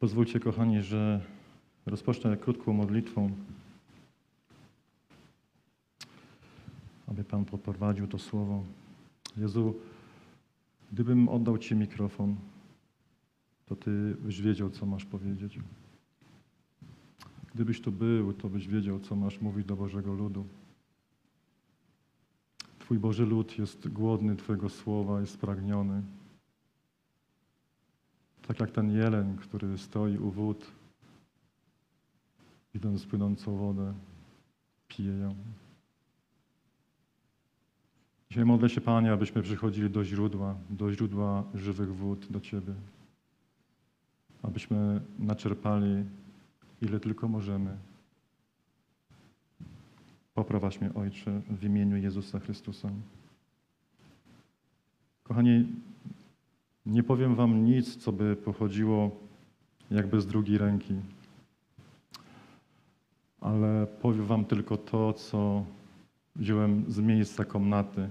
Pozwólcie, kochani, że rozpocznę krótką modlitwą, aby Pan poprowadził to słowo. Jezu, gdybym oddał Ci mikrofon, to Ty byś wiedział, co masz powiedzieć. Gdybyś tu był, to byś wiedział, co masz mówić do Bożego ludu. Twój Boży lud jest głodny Twojego słowa, jest spragniony. Tak jak ten jeleń, który stoi u wód, widząc płynącą wodę, pije ją. Dzisiaj modlę się, Panie, abyśmy przychodzili do źródła, do źródła żywych wód, do Ciebie. Abyśmy naczerpali, ile tylko możemy. Poprowadź mnie, Ojcze, w imieniu Jezusa Chrystusa. Kochani, nie powiem Wam nic, co by pochodziło jakby z drugiej ręki, ale powiem Wam tylko to, co wziąłem z miejsca komnaty,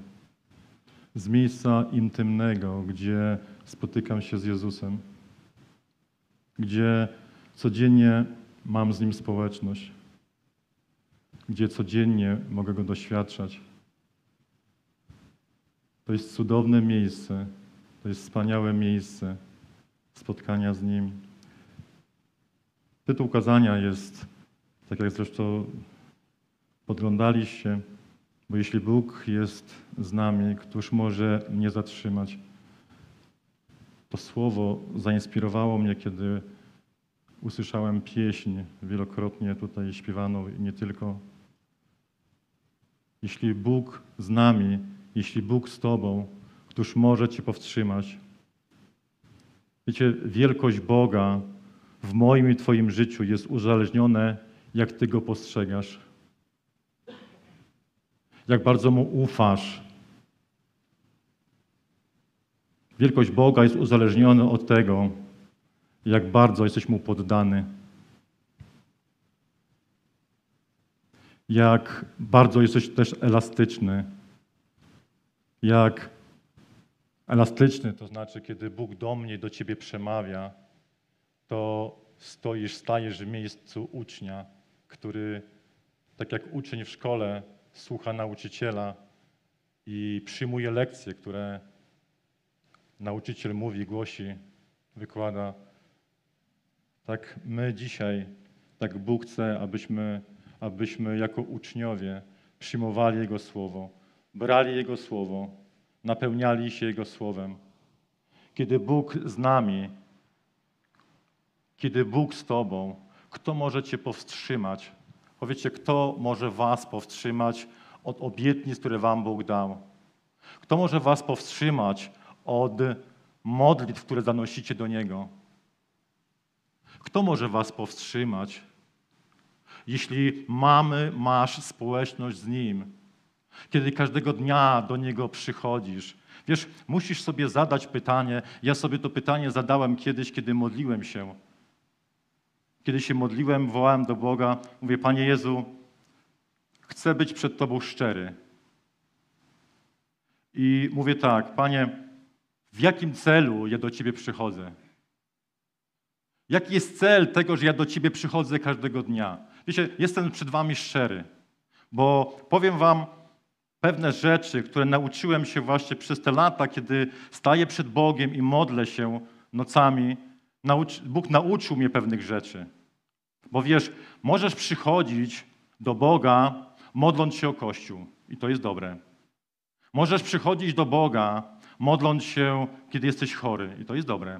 z miejsca intymnego, gdzie spotykam się z Jezusem, gdzie codziennie mam z Nim społeczność, gdzie codziennie mogę Go doświadczać. To jest cudowne miejsce, to jest wspaniałe miejsce spotkania z Nim. Tytuł kazania jest, tak jak zresztą podglądaliście, bo jeśli Bóg jest z nami, któż może mnie zatrzymać? To słowo zainspirowało mnie, kiedy usłyszałem pieśń wielokrotnie tutaj śpiewaną i nie tylko. Jeśli Bóg z nami, jeśli Bóg z Tobą, któż może Cię powstrzymać? Wiecie, wielkość Boga w moim i Twoim życiu jest uzależnione, jak Ty Go postrzegasz. Jak bardzo Mu ufasz. Wielkość Boga jest uzależniona od tego, jak bardzo jesteś Mu poddany. Jak bardzo jesteś też elastyczny. Jak elastyczny, to znaczy, kiedy Bóg do mnie, do ciebie przemawia, to stoisz, stajesz w miejscu ucznia, który, tak jak uczeń w szkole, słucha nauczyciela i przyjmuje lekcje, które nauczyciel mówi, głosi, wykłada. Tak my dzisiaj, tak Bóg chce, abyśmy, abyśmy jako uczniowie przyjmowali Jego Słowo, brali Jego Słowo, napełniali się Jego Słowem. Kiedy Bóg z nami, kiedy Bóg z Tobą, kto może Cię powstrzymać? Powiedzcie, kto może Was powstrzymać od obietnic, które Wam Bóg dał? Kto może Was powstrzymać od modlitw, które zanosicie do Niego? Kto może Was powstrzymać, jeśli mamy, masz społeczność z Nim? Kiedy każdego dnia do Niego przychodzisz. Wiesz, musisz sobie zadać pytanie. Ja sobie to pytanie zadałem kiedyś, kiedy modliłem się. Kiedy się modliłem, wołałem do Boga, mówię, Panie Jezu, chcę być przed Tobą szczery. I mówię tak, Panie, w jakim celu ja do Ciebie przychodzę? Jaki jest cel tego, że ja do Ciebie przychodzę każdego dnia? Wiecie, jestem przed Wami szczery, bo powiem Wam pewne rzeczy, które nauczyłem się właśnie przez te lata, kiedy staję przed Bogiem i modlę się nocami. Bóg nauczył mnie pewnych rzeczy. Bo wiesz, możesz przychodzić do Boga, modląc się o Kościół, i to jest dobre. Możesz przychodzić do Boga, modląc się, kiedy jesteś chory, i to jest dobre.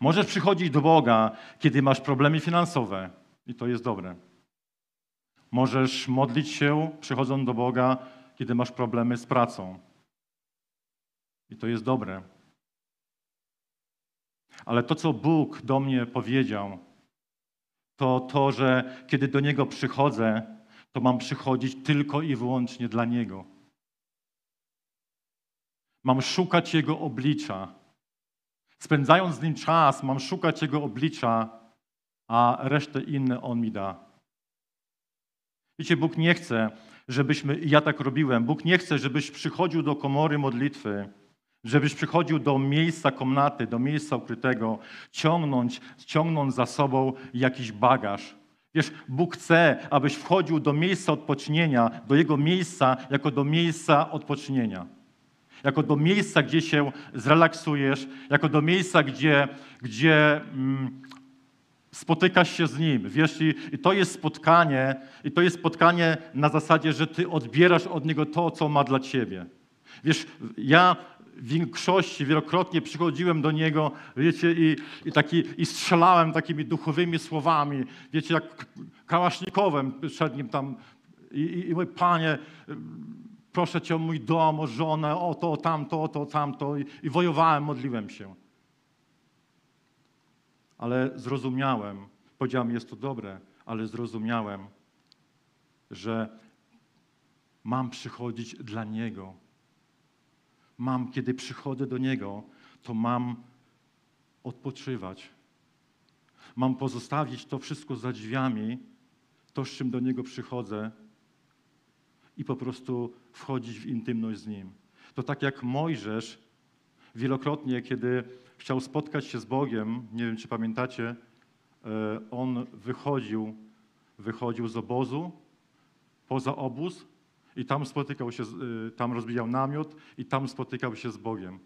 Możesz przychodzić do Boga, kiedy masz problemy finansowe, i to jest dobre. Możesz modlić się, przychodząc do Boga, kiedy masz problemy z pracą. I to jest dobre. Ale to, co Bóg do mnie powiedział, to to, że kiedy do Niego przychodzę, to mam przychodzić tylko i wyłącznie dla Niego. Mam szukać Jego oblicza. Spędzając z Nim czas, mam szukać Jego oblicza, a resztę inne On mi da. Wiecie, Bóg nie chce, żebyśmy, ja tak robiłem, Bóg nie chce, żebyś przychodził do komory modlitwy, Żebyś przychodził do miejsca komnaty, do miejsca ukrytego, ciągnąć, ciągnąc za sobą jakiś bagaż. Wiesz, Bóg chce, abyś wchodził do miejsca odpocznienia, do Jego miejsca, jako do miejsca odpocznienia. Jako do miejsca, gdzie się zrelaksujesz, jako do miejsca, gdzie, gdzie mm, spotykasz się z Nim. Wiesz, i, i to jest spotkanie, i to jest spotkanie na zasadzie, że Ty odbierasz od Niego to, co ma dla Ciebie. Wiesz, ja w większości wielokrotnie przychodziłem do Niego, wiecie, i, i, taki, i strzelałem takimi duchowymi słowami, wiecie, jak kałasznikowem przed Nim tam i, i, i Panie, proszę Cię o mój dom, o żonę, o to, o tamto, o to, o tamto i, i wojowałem, modliłem się. Ale zrozumiałem, powiedziałem, jest to dobre, ale zrozumiałem, że mam przychodzić dla Niego mam, kiedy przychodzę do Niego, to mam odpoczywać. Mam pozostawić to wszystko za drzwiami, to, z czym do Niego przychodzę i po prostu wchodzić w intymność z Nim. To tak jak Mojżesz wielokrotnie, kiedy chciał spotkać się z Bogiem, nie wiem czy pamiętacie, e, on wychodził, wychodził z obozu, poza obóz i tam spotykał się, y, tam rozbijał namiot i tam spotykał się z Bogiem.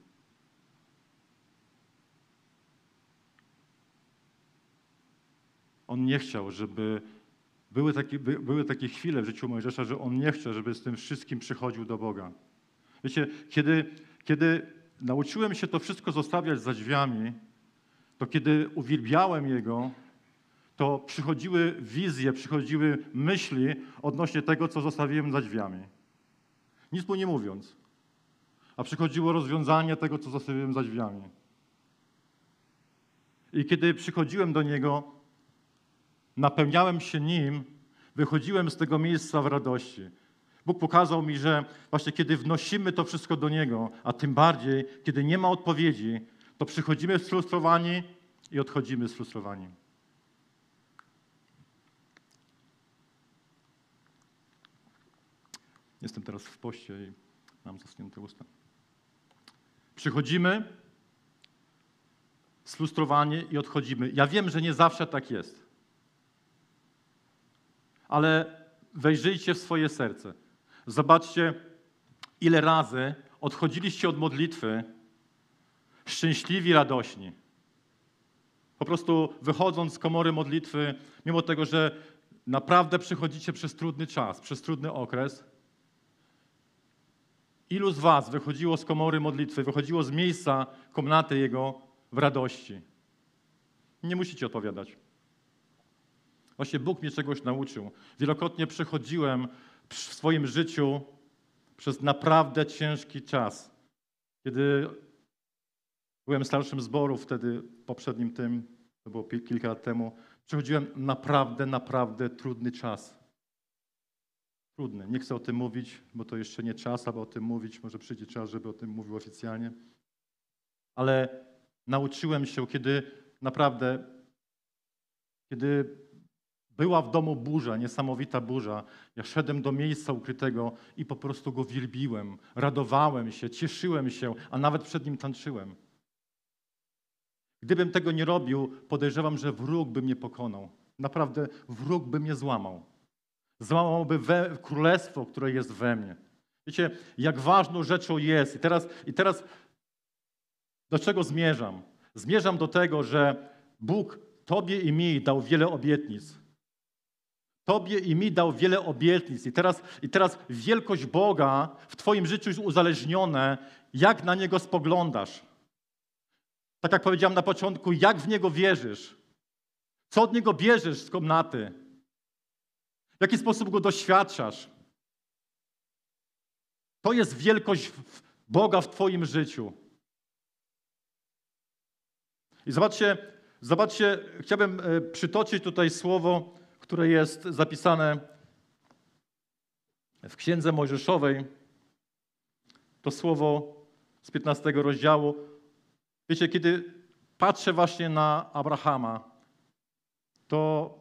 On nie chciał, żeby były takie, były takie chwile w życiu Mojżesza, że on nie chciał, żeby z tym wszystkim przychodził do Boga. Wiecie, kiedy, kiedy nauczyłem się to wszystko zostawiać za drzwiami, to kiedy uwielbiałem Jego, to przychodziły wizje, przychodziły myśli odnośnie tego, co zostawiłem za drzwiami. Nic mu nie mówiąc. A przychodziło rozwiązanie tego, co zostawiłem za drzwiami. I kiedy przychodziłem do niego, napełniałem się nim, wychodziłem z tego miejsca w radości. Bóg pokazał mi, że właśnie kiedy wnosimy to wszystko do Niego, a tym bardziej, kiedy nie ma odpowiedzi, to przychodzimy sfrustrowani i odchodzimy sfrustrowani. Jestem teraz w poście i mam zaschnięte usta. Przychodzimy, sfrustrowani i odchodzimy. Ja wiem, że nie zawsze tak jest. Ale wejrzyjcie w swoje serce. Zobaczcie, ile razy odchodziliście od modlitwy szczęśliwi, radośni. Po prostu wychodząc z komory modlitwy, mimo tego, że naprawdę przechodzicie przez trudny czas, przez trudny okres, Ilu z was wychodziło z komory modlitwy, wychodziło z miejsca komnaty Jego w radości? Nie musicie odpowiadać. Właśnie Bóg mnie czegoś nauczył. Wielokrotnie przechodziłem w swoim życiu przez naprawdę ciężki czas. Kiedy byłem starszym zboru, wtedy poprzednim tym, to było kilka lat temu, przechodziłem naprawdę, naprawdę trudny czas trudne. Nie chcę o tym mówić, bo to jeszcze nie czas, aby o tym mówić. Może przyjdzie czas, żeby o tym mówił oficjalnie. Ale nauczyłem się, kiedy naprawdę, kiedy była w domu burza, niesamowita burza, ja szedłem do miejsca ukrytego i po prostu go wielbiłem, radowałem się, cieszyłem się, a nawet przed nim tańczyłem. Gdybym tego nie robił, podejrzewam, że wróg by mnie pokonał. Naprawdę wróg by mnie złamał. Złamałby we, królestwo, które jest we mnie. Wiecie, jak ważną rzeczą jest. I teraz, I teraz do czego zmierzam? Zmierzam do tego, że Bóg Tobie i mi dał wiele obietnic. Tobie i mi dał wiele obietnic. I teraz, I teraz wielkość Boga w Twoim życiu jest uzależnione, jak na Niego spoglądasz. Tak jak powiedziałem na początku, jak w Niego wierzysz. Co od Niego bierzesz z komnaty? W jaki sposób go doświadczasz? To jest wielkość Boga w Twoim życiu. I zobaczcie, zobaczcie, chciałbym e, przytoczyć tutaj słowo, które jest zapisane w Księdze Mojżeszowej. To słowo z 15 rozdziału. Wiecie, kiedy patrzę właśnie na Abrahama, to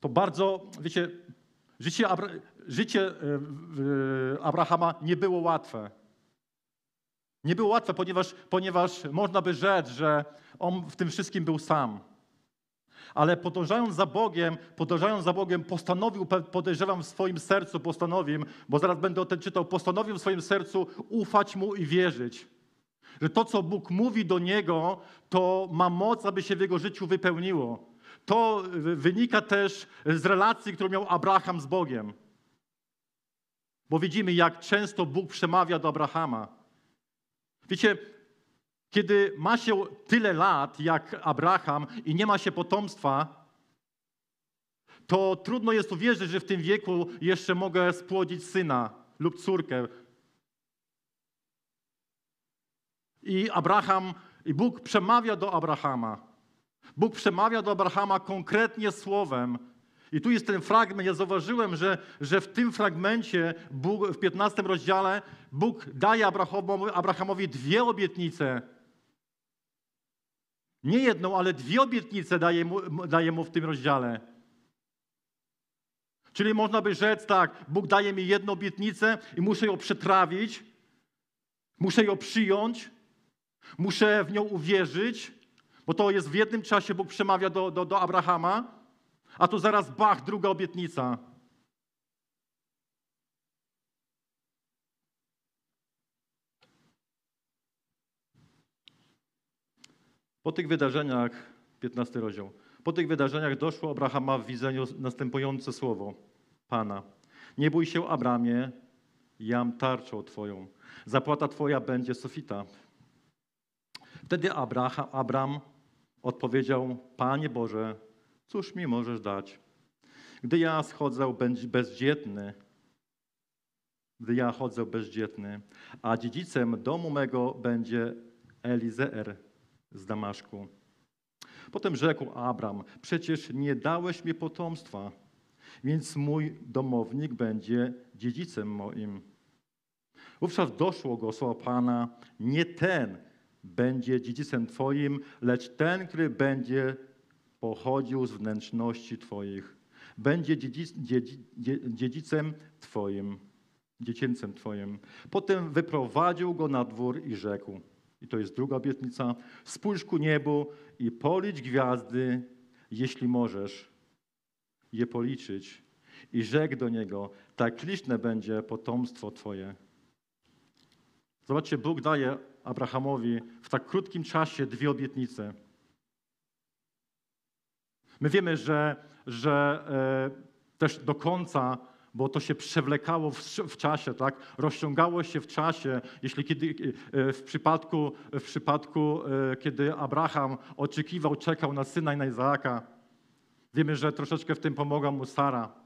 to bardzo, wiecie, życie, Abra życie e, Abrahama nie było łatwe. Nie było łatwe, ponieważ, ponieważ można by rzec, że on w tym wszystkim był sam. Ale podążając za Bogiem, podążając za Bogiem, postanowił, podejrzewam w swoim sercu, postanowił, bo zaraz będę o tym czytał, postanowił w swoim sercu ufać Mu i wierzyć. Że to, co Bóg mówi do niego, to ma moc, aby się w jego życiu wypełniło. To wynika też z relacji, którą miał Abraham z Bogiem. Bo widzimy, jak często Bóg przemawia do Abrahama. Wiecie, kiedy ma się tyle lat jak Abraham i nie ma się potomstwa, to trudno jest uwierzyć, że w tym wieku jeszcze mogę spłodzić syna lub córkę. I Abraham, i Bóg przemawia do Abrahama. Bóg przemawia do Abrahama konkretnie słowem. I tu jest ten fragment. Ja zauważyłem, że, że w tym fragmencie, Bóg, w 15 rozdziale, Bóg daje Abrahamowi, Abrahamowi dwie obietnice. Nie jedną, ale dwie obietnice daje mu, daje mu w tym rozdziale. Czyli można by rzec tak, Bóg daje mi jedną obietnicę i muszę ją przetrawić, muszę ją przyjąć, muszę w nią uwierzyć, bo to jest w jednym czasie Bóg przemawia do, do, do Abrahama, a tu zaraz bach, druga obietnica. Po tych wydarzeniach, 15 rozdział, po tych wydarzeniach doszło Abrahama w widzeniu następujące słowo Pana. Nie bój się, Abramie, jam tarczą Twoją. Zapłata Twoja będzie sofita. Wtedy Abraham, Abram odpowiedział, Panie Boże, cóż mi możesz dać? Gdy ja schodzę bezdzietny, gdy ja chodzę bezdzietny, a dziedzicem domu mego będzie Elizeer z Damaszku. Potem rzekł Abram, przecież nie dałeś mi potomstwa, więc mój domownik będzie dziedzicem moim. Wówczas doszło go słowa Pana, nie ten będzie dziedzicem Twoim, lecz ten, który będzie pochodził z wnętrzności Twoich. Będzie dziedzicem Twoim, dziecięcem Twoim. Potem wyprowadził go na dwór i rzekł, i to jest druga obietnica, spójrz ku niebu i policz gwiazdy, jeśli możesz je policzyć. I rzekł do niego, tak liczne będzie potomstwo Twoje. Zobaczcie, Bóg daje Abrahamowi w tak krótkim czasie dwie obietnice. My wiemy, że, że e, też do końca, bo to się przewlekało w, w, czasie, tak? rozciągało się w czasie, jeśli kiedy, e, w przypadku, w przypadku e, kiedy Abraham oczekiwał, czekał na syna i na Izaaka, wiemy, że troszeczkę w tym pomogła mu Sara.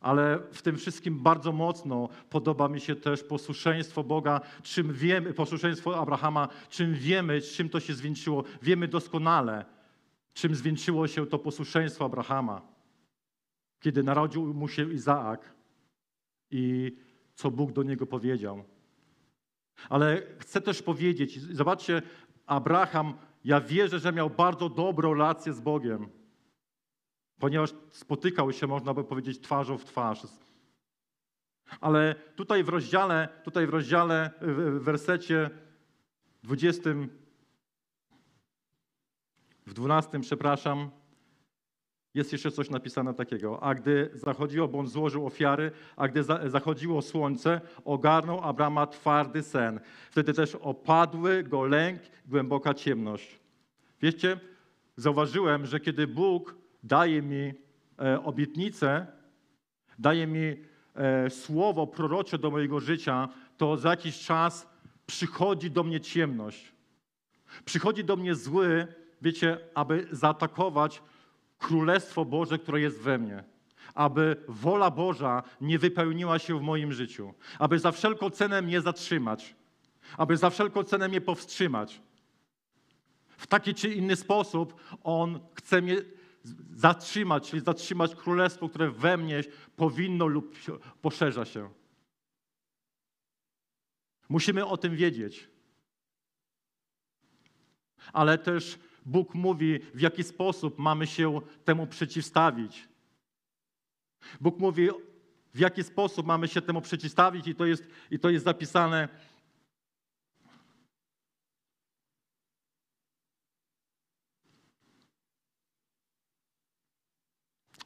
Ale w tym wszystkim bardzo mocno podoba mi się też posłuszeństwo Boga, czym wiemy, posłuszeństwo Abrahama, czym wiemy, czym to się zwieńczyło. Wiemy doskonale, czym zwieńczyło się to posłuszeństwo Abrahama, kiedy narodził mu się Izaak i co Bóg do niego powiedział. Ale chcę też powiedzieć, zobaczcie, Abraham, ja wierzę, że miał bardzo dobrą relację z Bogiem ponieważ spotykał się, można by powiedzieć, twarzą w twarz. Ale tutaj w rozdziale, tutaj w rozdziale, w wersecie 20, w 12, przepraszam, jest jeszcze coś napisane takiego. A gdy zachodziło, bo on złożył ofiary, a gdy zachodziło słońce, ogarnął Abrama twardy sen. Wtedy też opadły go lęk, głęboka ciemność. Wiecie, zauważyłem, że kiedy Bóg daje mi e, obietnicę, daje mi e, słowo prorocze do mojego życia, to za jakiś czas przychodzi do mnie ciemność. Przychodzi do mnie zły, wiecie, aby zaatakować Królestwo Boże, które jest we mnie. Aby wola Boża nie wypełniła się w moim życiu. Aby za wszelką cenę mnie zatrzymać. Aby za wszelką cenę mnie powstrzymać. W taki czy inny sposób On chce mnie zatrzymać, czyli zatrzymać królestwo, które we mnie powinno lub poszerza się. Musimy o tym wiedzieć. Ale też Bóg mówi, w jaki sposób mamy się temu przeciwstawić. Bóg mówi, w jaki sposób mamy się temu przeciwstawić, i to jest, i to jest zapisane.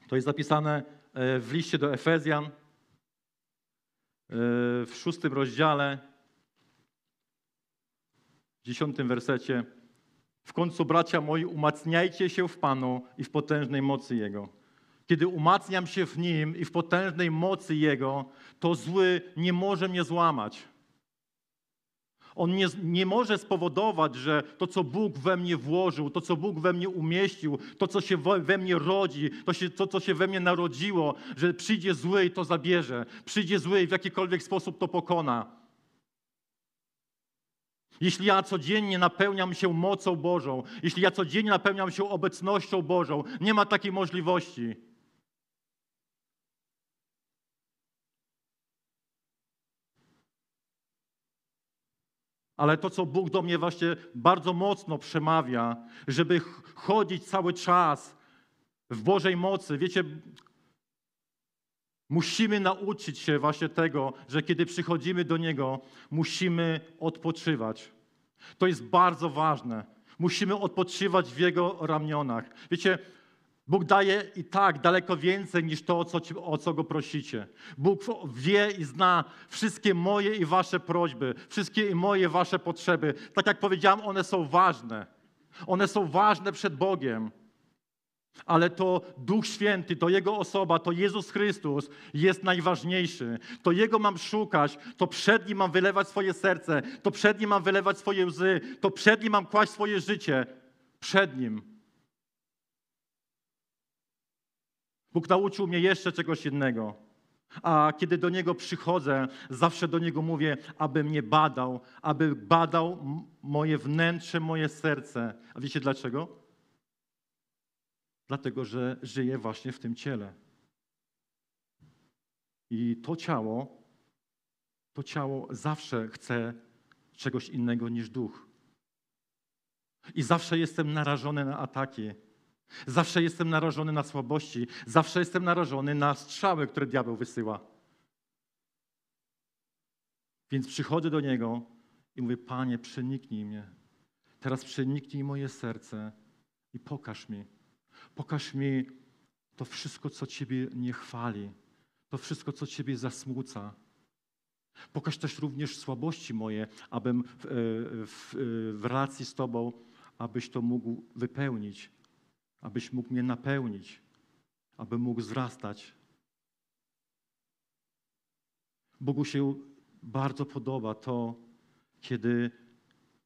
To jest zapisane e, w liście do Efezjan e, w szóstym rozdziale, w dziesiątym wersecie. W końcu, bracia moi, umacniajcie się w Panu i w potężnej mocy Jego. Kiedy umacniam się w Nim i w potężnej mocy Jego, to zły nie może mnie złamać. On nie, nie może spowodować, że to, co Bóg we mnie włożył, to, co Bóg we mnie umieścił, to, co się we mnie rodzi, to, się, to, co się we mnie narodziło, że przyjdzie zły i to zabierze. Przyjdzie zły i w jakikolwiek sposób to pokona. Jeśli ja codziennie napełniam się mocą Bożą, jeśli ja codziennie napełniam się obecnością Bożą, nie ma takiej możliwości. Ale to, co Bóg do mnie właśnie bardzo mocno przemawia, żeby chodzić cały czas w Bożej mocy. Wiecie, musimy nauczyć się właśnie tego, że kiedy przychodzimy do Niego, musimy odpoczywać. To jest bardzo ważne. Musimy odpoczywać w Jego ramionach. Wiecie, Bóg daje i tak daleko więcej niż to, o co, o co Go prosicie. Bóg wie i zna wszystkie moje i Wasze prośby, wszystkie i moje Wasze potrzeby. Tak jak powiedziałem, one są ważne. One są ważne przed Bogiem. Ale to Duch Święty, to Jego osoba, to Jezus Chrystus jest najważniejszy. To Jego mam szukać, to przed Nim mam wylewać swoje serce, to przed Nim mam wylewać swoje łzy, to przed Nim mam kłaść swoje życie. Przed Nim. Bóg nauczył mnie jeszcze czegoś innego. A kiedy do Niego przychodzę, zawsze do Niego mówię, aby mnie badał, aby badał moje wnętrze, moje serce. A wiecie dlaczego? Dlatego, że żyję właśnie w tym ciele. I to ciało, to ciało zawsze chce czegoś innego niż duch. I zawsze jestem narażony na ataki Zawsze jestem narażony na słabości, zawsze jestem narażony na strzały, które diabeł wysyła. Więc przychodzę do Niego i mówię, Panie, przeniknij mnie. Teraz przeniknij moje serce i pokaż mi. Pokaż mi to wszystko, co Ciebie nie chwali, to wszystko, co Ciebie zasmuca. Pokaż też również słabości moje, abym w, w, w relacji z Tobą, abyś to mógł wypełnić abyś mógł mnie napełnić, abym mógł wzrastać. Bogu się bardzo podoba to, kiedy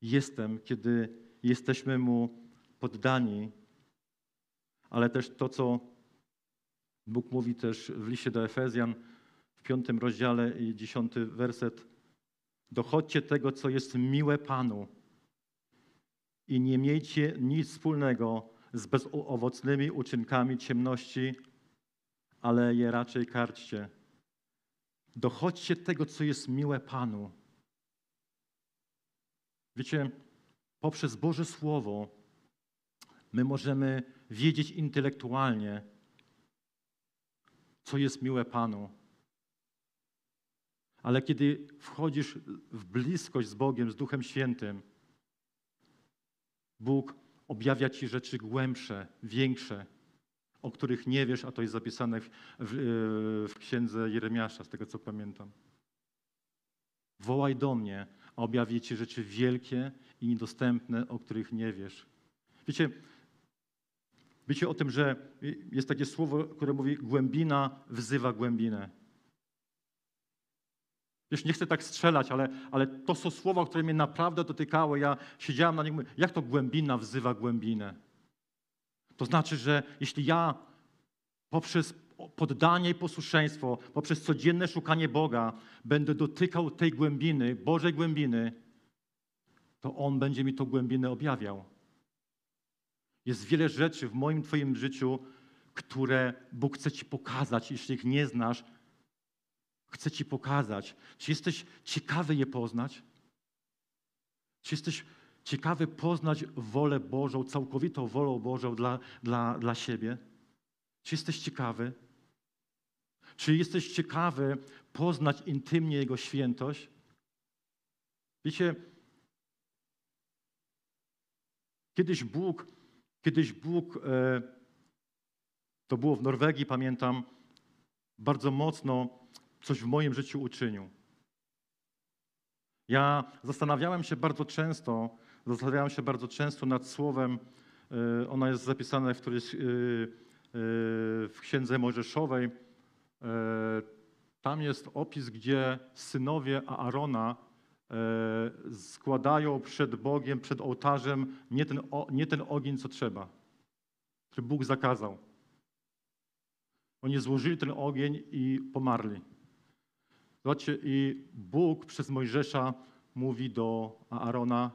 jestem, kiedy jesteśmy Mu poddani, ale też to, co Bóg mówi też w liście do Efezjan w piątym rozdziale i dziesiąty werset. Dochodźcie tego, co jest miłe Panu i nie miejcie nic wspólnego z bezowocnymi uczynkami ciemności, ale je raczej karczcie. Dochodźcie tego, co jest miłe Panu. Wiecie, poprzez Boże Słowo my możemy wiedzieć intelektualnie, co jest miłe Panu. Ale kiedy wchodzisz w bliskość z Bogiem, z Duchem Świętym, Bóg objawia ci rzeczy głębsze, większe, o których nie wiesz, a to jest zapisane w, w, w księdze Jeremiasza, z tego co pamiętam. Wołaj do mnie, a objawię ci rzeczy wielkie i niedostępne, o których nie wiesz. Wiecie, wiecie o tym, że jest takie słowo, które mówi głębina wzywa głębinę. Wiesz, nie chcę tak strzelać, ale, ale to są słowa, które mnie naprawdę dotykały. Ja siedziałem na nich, mówię, jak to głębina wzywa głębinę? To znaczy, że jeśli ja poprzez poddanie i posłuszeństwo, poprzez codzienne szukanie Boga będę dotykał tej głębiny, Bożej głębiny, to On będzie mi tą głębinę objawiał. Jest wiele rzeczy w moim Twoim życiu, które Bóg chce Ci pokazać. Jeśli ich nie znasz, Chcę Ci pokazać. Czy jesteś ciekawy je poznać? Czy jesteś ciekawy poznać wolę Bożą, całkowitą wolę Bożą dla, dla, dla siebie? Czy jesteś ciekawy? Czy jesteś ciekawy poznać intymnie Jego świętość? Wiecie, kiedyś Bóg, kiedyś Bóg e, to było w Norwegii, pamiętam, bardzo mocno coś w moim życiu uczynił. Ja zastanawiałem się bardzo często, zastanawiałem się bardzo często nad słowem, y, ono jest zapisane w, którejś, y, w Księdze Mojżeszowej. Tam jest opis, gdzie synowie Aarona składają przed Bogiem, przed ołtarzem nie ten, nie ten ogień, co trzeba, który Bóg zakazał. Oni złożyli ten ogień i pomarli. Zobaczcie, i Bóg przez Mojżesza mówi do Aarona,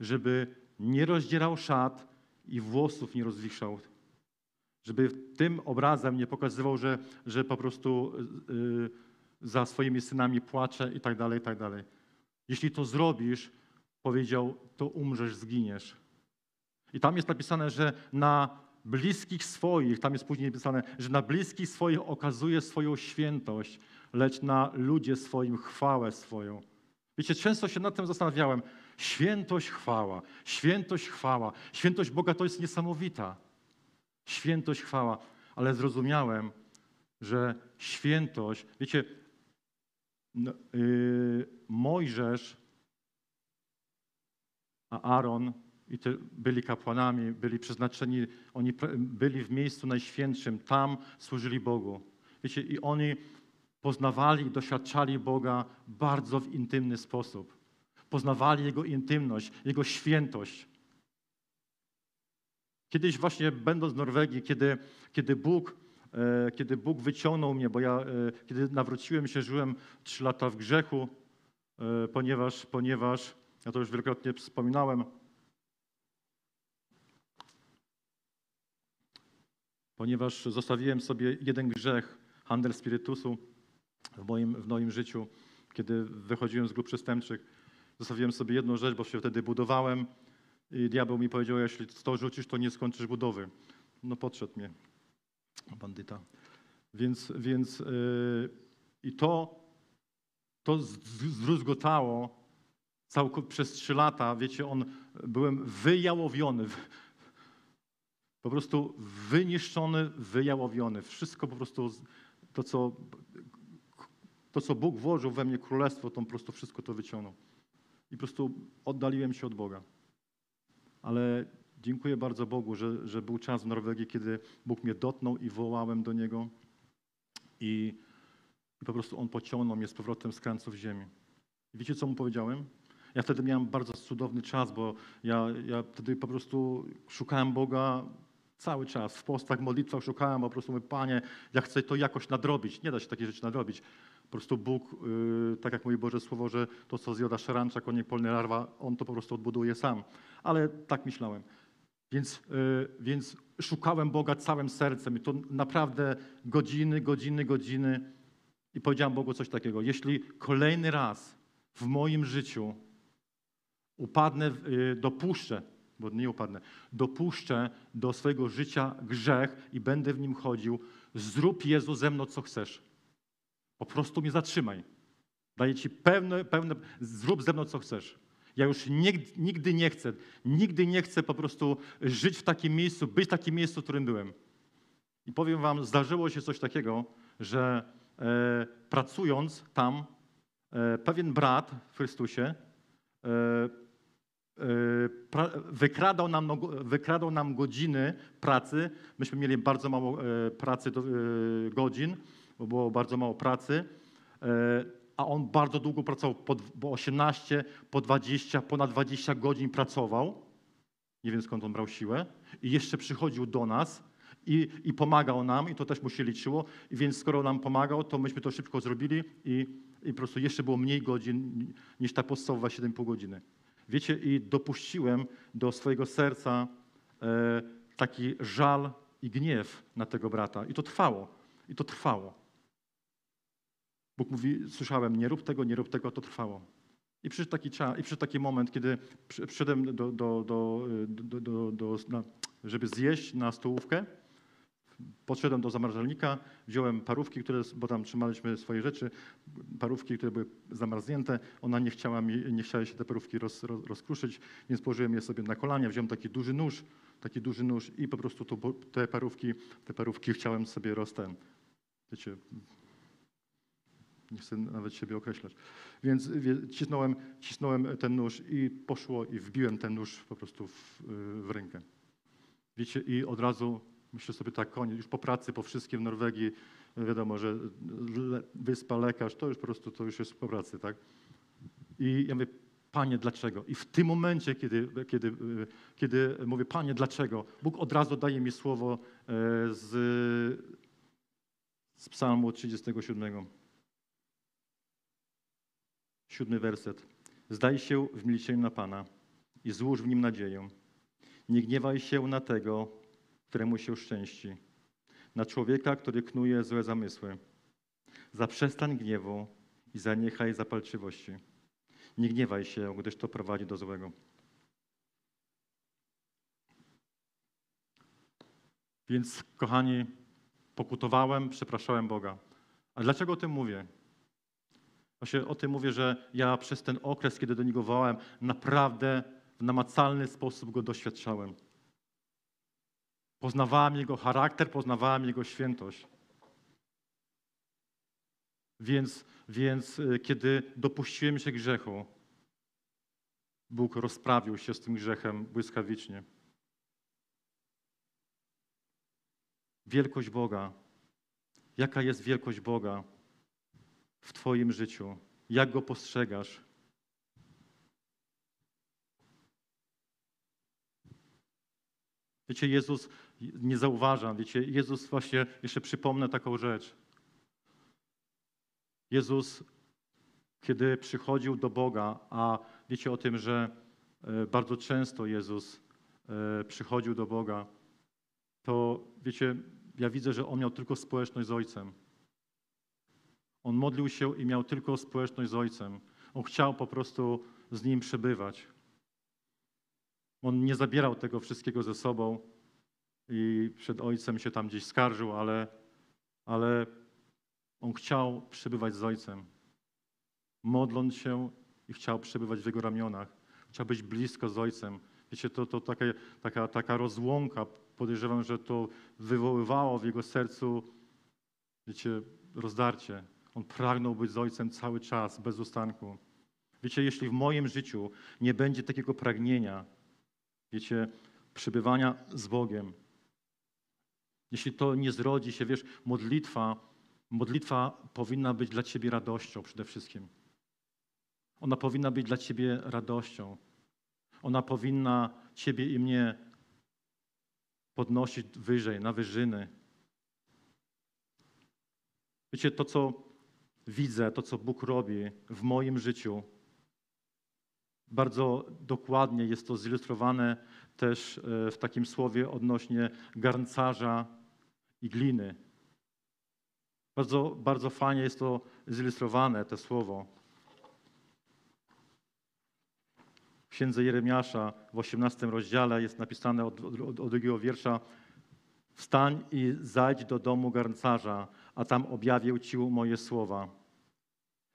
żeby nie rozdzierał szat i włosów nie rozwiszał. Żeby tym obrazem nie pokazywał, że, że po prostu yy, za swoimi synami płacze i tak dalej, i tak dalej. Jeśli to zrobisz, powiedział, to umrzesz, zginiesz. I tam jest napisane, że na bliskich swoich, tam jest później napisane, że na bliskich swoich okazuje swoją świętość, lecz na ludzie swoim chwałę swoją. Wiecie, często się nad tym zastanawiałem. Świętość, chwała, świętość, chwała. Świętość Boga to jest niesamowita. Świętość, chwała. Ale zrozumiałem, że świętość, wiecie, yy, Mojżesz, a Aaron i te byli kapłanami, byli przeznaczeni, oni byli w miejscu najświętszym, tam służyli Bogu. Wiecie, i oni poznawali i doświadczali Boga bardzo w intymny sposób. Poznawali Jego intymność, Jego świętość. Kiedyś właśnie będąc w Norwegii, kiedy, kiedy, Bóg, kiedy Bóg wyciągnął mnie, bo ja e, kiedy nawróciłem się, żyłem trzy lata w grzechu, e, ponieważ, ponieważ, ja to już wielokrotnie wspominałem, ponieważ zostawiłem sobie jeden grzech, handel spirytusu w moim, w moim życiu, kiedy wychodziłem z grup przestępczych. Zostawiłem sobie jedną rzecz, bo się wtedy budowałem i diabeł mi powiedział, jeśli to rzucisz, to nie skończysz budowy. No podszedł mnie bandyta. Więc, więc yy, i to, to zdruzgotało całkowicie przez trzy lata. Wiecie, on, byłem wyjałowiony, po prostu wyniszczony, wyjałowiony. Wszystko po prostu, to co, to co Bóg włożył we mnie królestwo, to po prostu wszystko to wyciągnął. I po prostu oddaliłem się od Boga. Ale dziękuję bardzo Bogu, że, że był czas w Norwegii, kiedy Bóg mnie dotknął i wołałem do Niego. I, i po prostu On pociągnął mnie z powrotem z krańców ziemi. Wiecie, co mu powiedziałem? Ja wtedy miałem bardzo cudowny czas, bo ja, ja wtedy po prostu szukałem Boga Cały czas w postach, modlitwach szukałem, po prostu mówię, Panie, ja chcę to jakoś nadrobić. Nie da się takiej rzeczy nadrobić. Po prostu Bóg, yy, tak jak mówi Boże Słowo, że to, co zjada szarancza, konie polny larwa, On to po prostu odbuduje sam. Ale tak myślałem. Więc, yy, więc szukałem Boga całym sercem i to naprawdę godziny, godziny, godziny. I powiedziałem Bogu coś takiego. Jeśli kolejny raz w moim życiu upadnę, yy, dopuszczę, bo nie upadnę, dopuszczę do swojego życia grzech i będę w nim chodził, zrób Jezu ze mną, co chcesz. Po prostu mnie zatrzymaj. Daję ci pełne, pełne, zrób ze mną, co chcesz. Ja już nigdy, nigdy nie chcę, nigdy nie chcę po prostu żyć w takim miejscu, być w takim miejscu, w którym byłem. I powiem wam, zdarzyło się coś takiego, że e, pracując tam, e, pewien brat w Chrystusie e, wykradał nam, wykradał nam godziny pracy. Myśmy mieli bardzo mało e, pracy, e, godzin, bo było bardzo mało pracy. A on bardzo długo pracował, po 18, po 20, ponad 20 godzin pracował. Nie wiem skąd on brał siłę. I jeszcze przychodził do nas i, i pomagał nam, i to też mu się liczyło. I więc skoro nam pomagał, to myśmy to szybko zrobili i, i po prostu jeszcze było mniej godzin niż ta podstawowa 7,5 godziny. Wiecie, i dopuściłem do swojego serca e, taki żal i gniew na tego brata. I to trwało. I to trwało. Bóg mówi, słyszałem, nie rób tego, nie rób tego, a to trwało. I przyszedł taki, czas, i przyszedł taki moment, kiedy przyszedłem, do, do, do, do, do, na, żeby zjeść na stołówkę Podszedłem do zamrażalnika, wziąłem parówki, które, bo tam trzymaliśmy swoje rzeczy, parówki, które były zamarznięte. Ona nie chciała, mi, nie chciała się te parówki roz, roz, rozkruszyć, więc położyłem je sobie na kolanie, wziąłem taki duży nóż, taki duży nóż i po prostu to, te parówki, te parówki chciałem sobie roz ten, wiecie, nie chcę nawet siebie określać. Więc cisnąłem, cisnąłem ten nóż i poszło i wbiłem ten nóż po prostu w, w rękę. Wiecie, i od razu myślę sobie tak, koniec, już po pracy, po wszystkim w Norwegii, wiadomo, że wyspa, lekarz, to już po prostu, to już jest po pracy, tak? I ja mówię, Panie, dlaczego? I w tym momencie, kiedy, kiedy, kiedy mówię, Panie, dlaczego? Bóg od razu daje mi słowo e, z, z psalmu 37. Siódmy werset. Zdaj się w milczeniu na Pana i złóż w nim nadzieję. Nie gniewaj się na tego, któremu się szczęści, na człowieka, który knuje złe zamysły. Zaprzestań gniewu i zaniechaj zapalczywości. Nie gniewaj się, gdyż to prowadzi do złego. Więc, kochani, pokutowałem, przepraszałem Boga. A dlaczego o tym mówię? Właśnie o tym mówię, że ja przez ten okres, kiedy do Niego wołałem, naprawdę w namacalny sposób Go doświadczałem. Poznawałem Jego charakter, poznawałem Jego świętość. Więc, więc y, kiedy dopuściłem się grzechu, Bóg rozprawił się z tym grzechem błyskawicznie. Wielkość Boga. Jaka jest wielkość Boga w Twoim życiu? Jak go postrzegasz? Wiecie, Jezus nie zauważa, wiecie, Jezus właśnie, jeszcze przypomnę taką rzecz. Jezus, kiedy przychodził do Boga, a wiecie o tym, że e, bardzo często Jezus e, przychodził do Boga, to wiecie, ja widzę, że On miał tylko społeczność z Ojcem. On modlił się i miał tylko społeczność z Ojcem. On chciał po prostu z Nim przebywać. On nie zabierał tego wszystkiego ze sobą i przed Ojcem się tam gdzieś skarżył, ale, ale on chciał przebywać z Ojcem. Modląc się i chciał przebywać w Jego ramionach. Chciał być blisko z Ojcem. Wiecie, to, to taka, taka, taka rozłąka, podejrzewam, że to wywoływało w Jego sercu, wiecie, rozdarcie. On pragnął być z Ojcem cały czas, bez ustanku. Wiecie, jeśli w moim życiu nie będzie takiego pragnienia, wiecie, przebywania z Bogiem, jeśli to nie zrodzi się, wiesz, modlitwa, modlitwa powinna być dla Ciebie radością przede wszystkim. Ona powinna być dla Ciebie radością. Ona powinna Ciebie i mnie podnosić wyżej, na wyżyny. Wiecie, to co widzę, to co Bóg robi w moim życiu, bardzo dokładnie jest to zilustrowane też e, w takim słowie odnośnie garncarza i gliny. Bardzo, bardzo fajnie jest to zilustrowane, to słowo. W księdze Jeremiasza w 18 rozdziale jest napisane od, od, od drugiego wiersza Wstań i zajdź do domu garncarza, a tam objawię Ci moje słowa.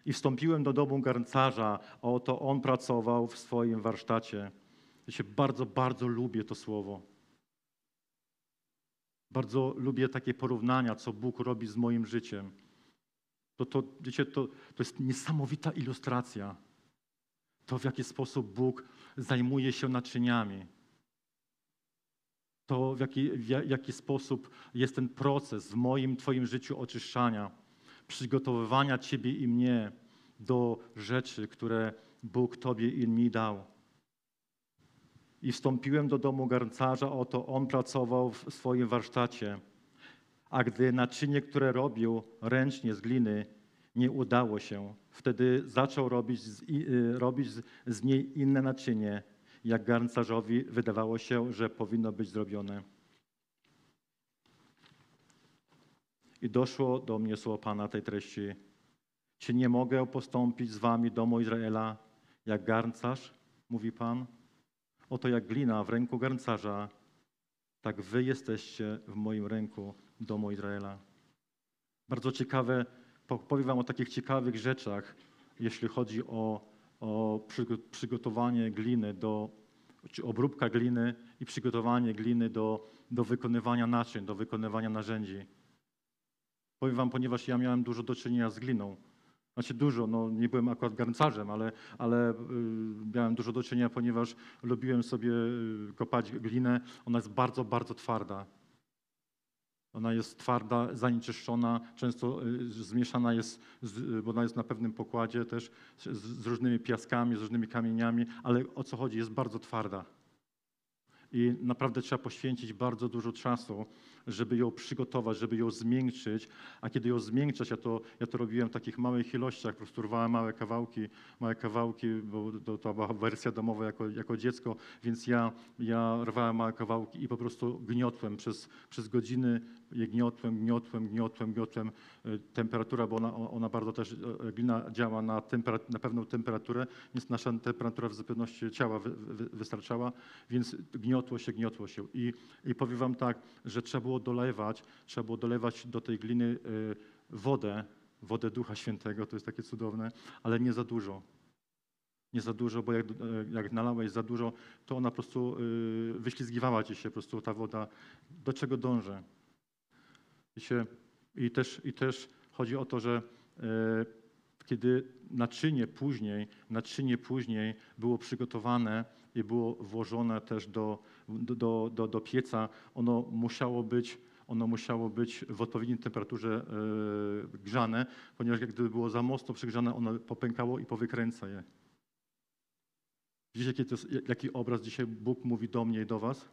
I wstąpiłem do domu garncarza, a oto on pracował w swoim warsztacie. Ja się bardzo, bardzo lubię to słowo. Bardzo lubię takie porównania, co Bóg robi z moim życiem. To, to, wiecie, to, to jest niesamowita ilustracja. To, w jaki sposób Bóg zajmuje się naczyniami. To, w jaki, w jaki sposób jest ten proces w moim, Twoim życiu oczyszczania, przygotowywania Ciebie i mnie do rzeczy, które Bóg Tobie i mi dał. I wstąpiłem do domu garncarza, oto on pracował w swoim warsztacie. A gdy naczynie, które robił ręcznie z gliny, nie udało się, wtedy zaczął robić z, y, robić z niej inne naczynie, jak garncarzowi wydawało się, że powinno być zrobione. I doszło do mnie słowo Pana tej treści. Czy nie mogę postąpić z wami domu Izraela jak garncarz, mówi Pan? Oto jak glina w ręku garncarza, tak wy jesteście w moim ręku, domu Izraela. Bardzo ciekawe, powiem wam o takich ciekawych rzeczach, jeśli chodzi o, o przygotowanie gliny do, czy obróbka gliny i przygotowanie gliny do, do wykonywania naczyń, do wykonywania narzędzi. Powiem wam, ponieważ ja miałem dużo do czynienia z gliną. Znaczy dużo, no nie byłem akurat garncarzem, ale, ale y, miałem dużo do czynienia, ponieważ lubiłem sobie y, kopać glinę. Ona jest bardzo, bardzo twarda. Ona jest twarda, zanieczyszczona, często y, zmieszana jest, bo ona jest na pewnym pokładzie też z różnymi piaskami, z różnymi kamieniami, ale o co chodzi? Jest bardzo twarda. I naprawdę trzeba poświęcić bardzo dużo czasu, żeby ją przygotować, żeby ją zmiękczyć. A kiedy ją zmiękczać, ja to, ja to robiłem w takich małych ilościach, po prostu rwałem małe kawałki, małe kawałki, bo to, to była wersja domowa jako, jako dziecko, więc ja, ja rwałem małe kawałki i po prostu gniotłem przez, przez godziny, je gniotłem, gniotłem, gniotłem, gniotłem. E, temperatura, bo ona, ona bardzo też, e, glina działa na, na pewną temperaturę, więc nasza temperatura w zupełności ciała wy, wy, wystarczała, więc gniotło się, gniotło się. I, I powiem wam tak, że trzeba było dolewać, trzeba było dolewać do tej gliny e, wodę, wodę Ducha Świętego, to jest takie cudowne, ale nie za dużo. Nie za dużo, bo jak, jak nalałeś za dużo, to ona po prostu wyślizgiwała ci się po prostu ta woda. Do czego dążę? I, się, i, też, I też chodzi o to, że kiedy naczynie później, naczynie później było przygotowane i było włożone też do, do, do, do pieca, ono musiało być ono musiało być w odpowiedniej temperaturze e, grzane, ponieważ jak gdyby było za mocno przygrzane, ono popękało i powykręca je. Widzicie, jaki, jest, jaki obraz dzisiaj Bóg mówi do mnie i do was?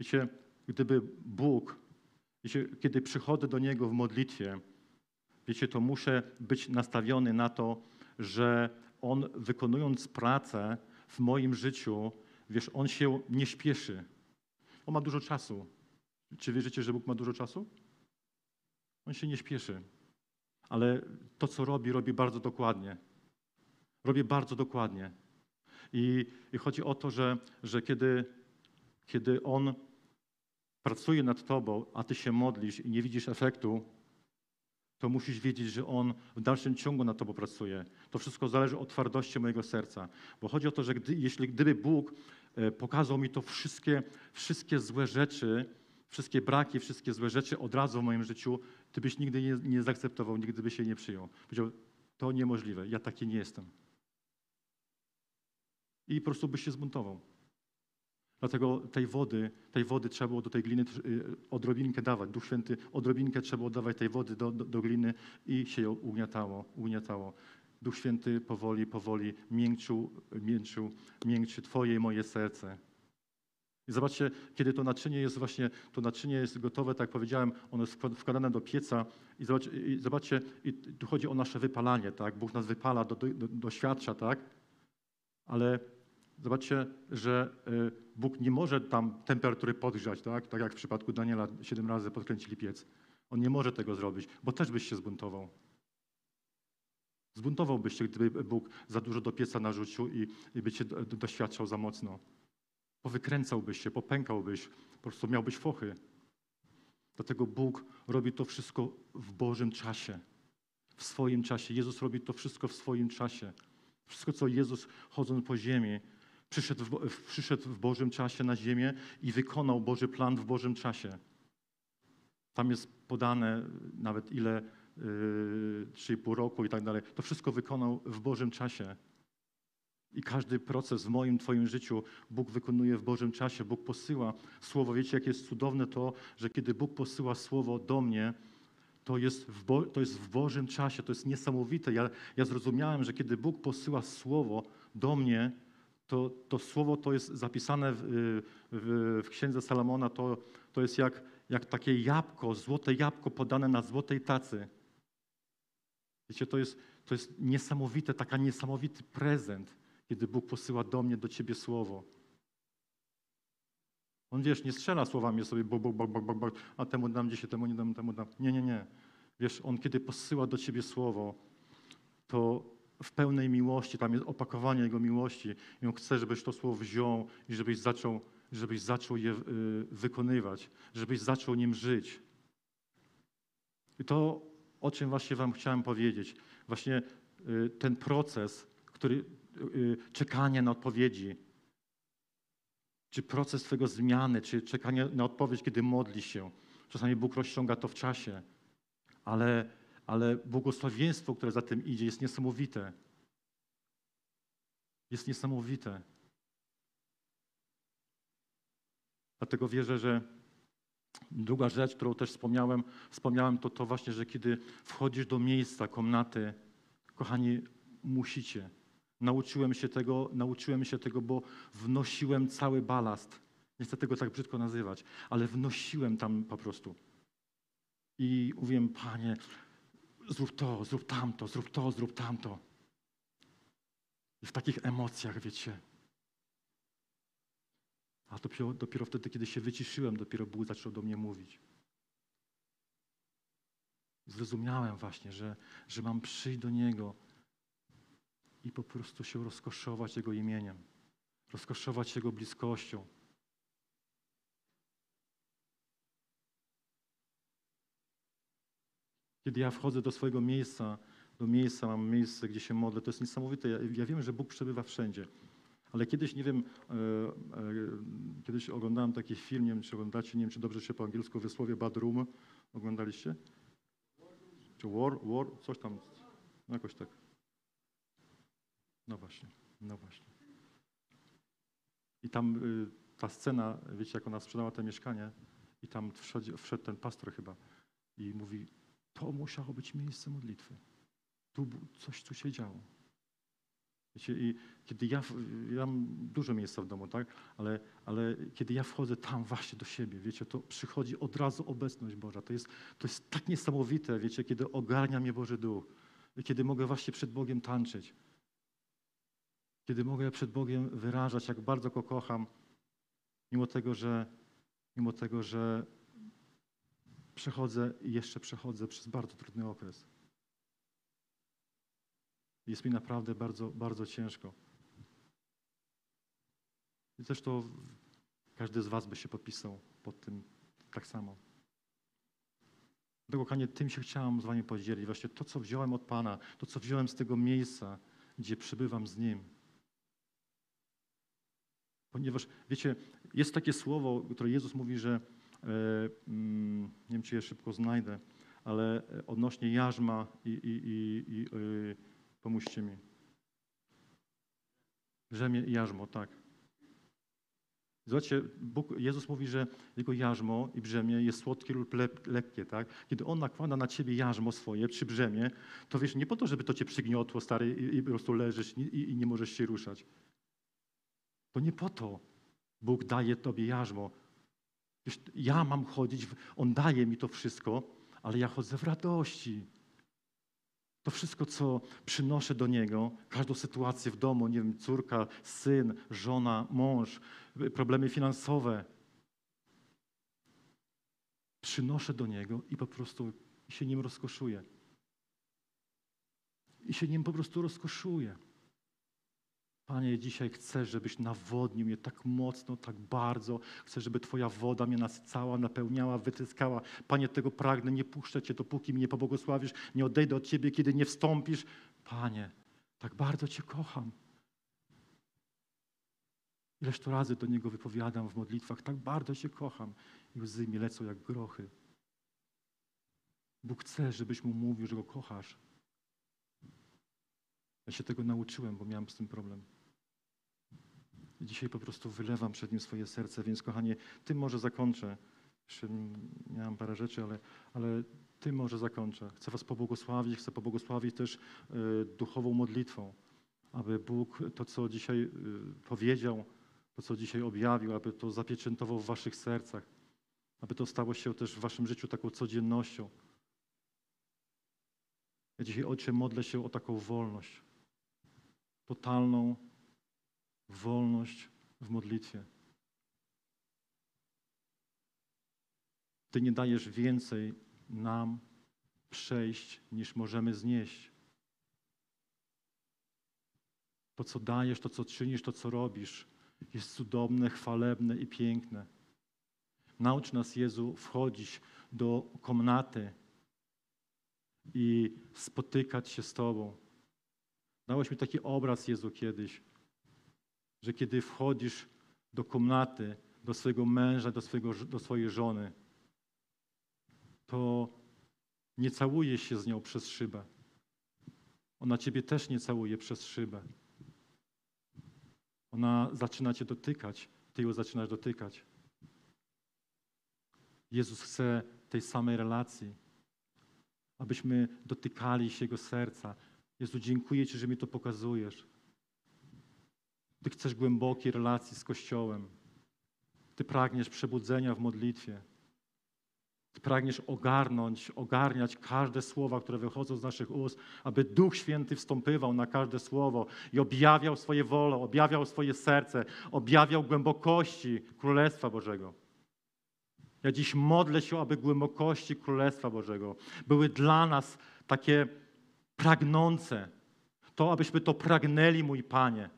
Wiecie, gdyby Bóg Wiecie, kiedy przychodzę do Niego w modlitwie, wiecie, to muszę być nastawiony na to, że On wykonując pracę w moim życiu, wiesz, On się nie śpieszy. On ma dużo czasu. Czy wierzycie, że Bóg ma dużo czasu? On się nie śpieszy. Ale to, co robi, robi bardzo dokładnie. Robi bardzo dokładnie. I, i chodzi o to, że, że kiedy, kiedy On pracuje nad tobą, a ty się modlisz i nie widzisz efektu, to musisz wiedzieć, że On w dalszym ciągu nad tobą pracuje. To wszystko zależy od twardości mojego serca. Bo chodzi o to, że gdy, jeśli gdyby Bóg e, pokazał mi to wszystkie, wszystkie złe rzeczy, wszystkie braki, wszystkie złe rzeczy od razu w moim życiu, ty byś nigdy nie, nie zaakceptował, nigdy byś się nie przyjął. Powiedział, to niemożliwe, ja taki nie jestem. I po prostu byś się zbuntował. Dlatego tej wody, tej wody trzeba było do tej gliny y, odrobinkę dawać. Duch Święty odrobinkę trzeba było dawać tej wody do, do, do gliny i się ją ugniatało, ugniatało. Duch Święty powoli, powoli miękczył, miękczył, miękczy Twoje i moje serce. I zobaczcie, kiedy to naczynie jest właśnie, to naczynie jest gotowe, tak jak powiedziałem, ono jest wkładane do pieca i zobaczcie, i zobaczcie i tu chodzi o nasze wypalanie, tak? Bóg nas wypala, do, do, doświadcza, tak? Ale Zobaczcie, że y, Bóg nie może tam temperatury podgrzać, tak? tak jak w przypadku Daniela siedem razy podkręcili piec. On nie może tego zrobić, bo też byś się zbuntował. Zbuntowałbyś się, gdyby Bóg za dużo do pieca narzucił i, i by cię doświadczał za mocno. Powykręcałbyś się, popękałbyś, po prostu miałbyś fochy. Dlatego Bóg robi to wszystko w Bożym czasie, w swoim czasie. Jezus robi to wszystko w swoim czasie. Wszystko, co Jezus chodząc po ziemi, Przyszedł w, przyszedł w Bożym czasie na ziemię i wykonał Boży plan w Bożym czasie. Tam jest podane nawet ile, yy, 3,5 roku i tak dalej. To wszystko wykonał w Bożym czasie. I każdy proces w moim, Twoim życiu Bóg wykonuje w Bożym czasie. Bóg posyła słowo. Wiecie, jak jest cudowne to, że kiedy Bóg posyła słowo do mnie, to jest w, Bo to jest w Bożym czasie. To jest niesamowite. Ja, ja zrozumiałem, że kiedy Bóg posyła słowo do mnie, to, to słowo to jest zapisane w, w, w księdze Salomona, to, to jest jak, jak takie jabłko, złote jabłko podane na złotej tacy. Wiecie, to jest, to jest niesamowite, taka niesamowity prezent, kiedy Bóg posyła do mnie, do ciebie słowo. On, wiesz, nie strzela słowami sobie, bo, bo, bo, bo, bo, a temu dam dzisiaj, temu nie dam, temu dam. Nie, nie, nie. Wiesz, On kiedy posyła do ciebie słowo, to w pełnej miłości, tam jest opakowanie Jego miłości i On chce, żebyś to słowo wziął i żebyś zaczął, żebyś zaczął je y, wykonywać, żebyś zaczął nim żyć. I to, o czym właśnie Wam chciałem powiedzieć, właśnie y, ten proces, który y, czekanie na odpowiedzi, czy proces Twojego zmiany, czy czekanie na odpowiedź, kiedy modlisz się. Czasami Bóg rozciąga to w czasie, ale, ale błogosławieństwo, które za tym idzie, jest niesamowite. Jest niesamowite. Dlatego wierzę, że druga rzecz, którą też wspomniałem, wspomniałem to to właśnie, że kiedy wchodzisz do miejsca, komnaty, kochani, musicie. Nauczyłem się tego, nauczyłem się tego, bo wnosiłem cały balast. Nie chcę tego tak brzydko nazywać, ale wnosiłem tam po prostu. I mówiłem, Panie, zrób to, zrób tamto, zrób to, zrób tamto. I w takich emocjach, wiecie. A dopiero, dopiero wtedy, kiedy się wyciszyłem, dopiero Bóg zaczął do mnie mówić. Zrozumiałem właśnie, że, że mam przyjść do Niego i po prostu się rozkoszować Jego imieniem, rozkoszować Jego bliskością. Kiedy ja wchodzę do swojego miejsca, do miejsca, mam miejsce, gdzie się modlę, to jest niesamowite. Ja, ja wiem, że Bóg przebywa wszędzie. Ale kiedyś, nie wiem, e, e, kiedyś oglądałem taki film, nie wiem, czy oglądacie, nie wiem, czy dobrze się po angielsku wysłowie Bad Room. Oglądaliście? Czy War, War, coś tam, no jakoś tak. No właśnie, no właśnie. I tam y, ta scena, wiecie, jak ona sprzedała to mieszkanie i tam wszedł, wszedł ten pastor chyba i mówi, to musiało być miejsce modlitwy. Tu coś tu się działo. Wiecie, i kiedy ja, ja mam dużo miejsca w domu, tak? Ale, ale kiedy ja wchodzę tam właśnie do siebie, wiecie, to przychodzi od razu obecność Boża. To jest, to jest tak niesamowite, wiecie, kiedy ogarnia mnie Boży Duch. Kiedy mogę właśnie przed Bogiem tańczyć. Kiedy mogę przed Bogiem wyrażać, jak bardzo Go kocham, mimo tego, że, mimo tego, że przechodzę i jeszcze przechodzę przez bardzo trudny okres. Jest mi naprawdę bardzo, bardzo ciężko. I zresztą każdy z Was by się podpisał pod tym tak samo. Dlatego, Kanie, tym się chciałam z Wami podzielić. Właśnie to, co wziąłem od Pana, to, co wziąłem z tego miejsca, gdzie przybywam z Nim. Ponieważ, wiecie, jest takie słowo, które Jezus mówi, że nie wiem, czy je szybko znajdę, ale odnośnie jarzma i, i, i, i e, Pomóżcie mi. Rzemie i jarzmo, tak. Zobaczcie, Bóg, Jezus mówi, że jego jarzmo i brzemię jest słodkie lub lekkie, tak? Kiedy On nakłada na ciebie jarzmo swoje przy brzemię, to wiesz, nie po to, żeby to cię przygniotło, stary, i, i po prostu leżysz i, i nie możesz się ruszać. To nie po to Bóg daje tobie jarzmo. Wiesz, ja mam chodzić, On daje mi to wszystko, ale ja chodzę w radości. To wszystko, co przynoszę do Niego, każdą sytuację w domu, nie wiem, córka, syn, żona, mąż, problemy finansowe, przynoszę do Niego i po prostu się nim rozkoszuję. I się nim po prostu rozkoszuję. Panie, dzisiaj chcę, żebyś nawodnił mnie tak mocno, tak bardzo. Chcę, żeby Twoja woda mnie nasycała, napełniała, wytyskała. Panie, tego pragnę, nie puszczę Cię, dopóki mnie pobłogosławisz, nie odejdę od Ciebie, kiedy nie wstąpisz. Panie, tak bardzo Cię kocham. Ileż to razy do Niego wypowiadam w modlitwach, tak bardzo Cię kocham. I łzy mi lecą jak grochy. Bóg chce, żebyś Mu mówił, że Go kochasz. Ja się tego nauczyłem, bo miałem z tym problem. Dzisiaj po prostu wylewam przed Nim swoje serce, więc kochanie, tym może zakończę. Jeszcze miałem parę rzeczy, ale, ale tym może zakończę. Chcę Was pobłogosławić, chcę pobłogosławić też y, duchową modlitwą, aby Bóg to, co dzisiaj y, powiedział, to, co dzisiaj objawił, aby to zapieczętował w Waszych sercach, aby to stało się też w Waszym życiu taką codziennością. Ja dzisiaj, Ojcze, modlę się o taką wolność, totalną wolność w modlitwie. Ty nie dajesz więcej nam przejść, niż możemy znieść. To, co dajesz, to, co czynisz, to, co robisz, jest cudowne, chwalebne i piękne. Naucz nas, Jezu, wchodzić do komnaty i spotykać się z Tobą. Dałeś mi taki obraz, Jezu, kiedyś, że kiedy wchodzisz do komnaty, do swojego męża, do, swojego, do swojej żony, to nie całujesz się z nią przez szybę. Ona ciebie też nie całuje przez szybę. Ona zaczyna cię dotykać, ty ją zaczynasz dotykać. Jezus chce tej samej relacji, abyśmy dotykali się Jego serca. Jezu, dziękuję Ci, że mi to pokazujesz. Ty chcesz głębokiej relacji z Kościołem. Ty pragniesz przebudzenia w modlitwie. Ty pragniesz ogarnąć, ogarniać każde słowa, które wychodzą z naszych ust, aby Duch Święty wstąpywał na każde słowo i objawiał swoje wolę, objawiał swoje serce, objawiał głębokości Królestwa Bożego. Ja dziś modlę się, aby głębokości Królestwa Bożego były dla nas takie pragnące. To, abyśmy to pragnęli, mój Panie.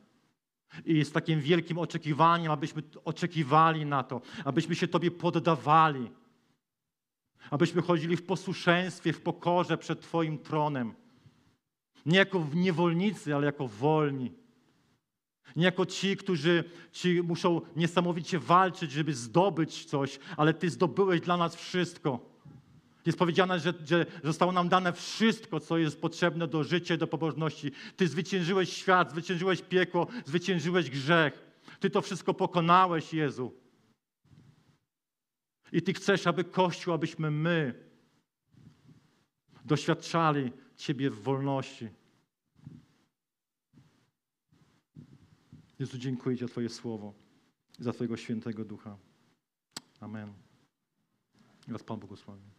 I z takim wielkim oczekiwaniem, abyśmy oczekiwali na to, abyśmy się Tobie poddawali, abyśmy chodzili w posłuszeństwie, w pokorze przed Twoim tronem. Nie jako niewolnicy, ale jako wolni. Nie jako ci, którzy ci muszą niesamowicie walczyć, żeby zdobyć coś, ale Ty zdobyłeś dla nas wszystko. Jest powiedziane, że, że zostało nam dane wszystko, co jest potrzebne do życia do pobożności. Ty zwyciężyłeś świat, zwyciężyłeś piekło, zwyciężyłeś grzech. Ty to wszystko pokonałeś, Jezu. I Ty chcesz, aby Kościół, abyśmy my doświadczali Ciebie w wolności. Jezu, dziękuję Ci za Twoje słowo i za Twojego świętego ducha. Amen. Raz Pan błogosławi.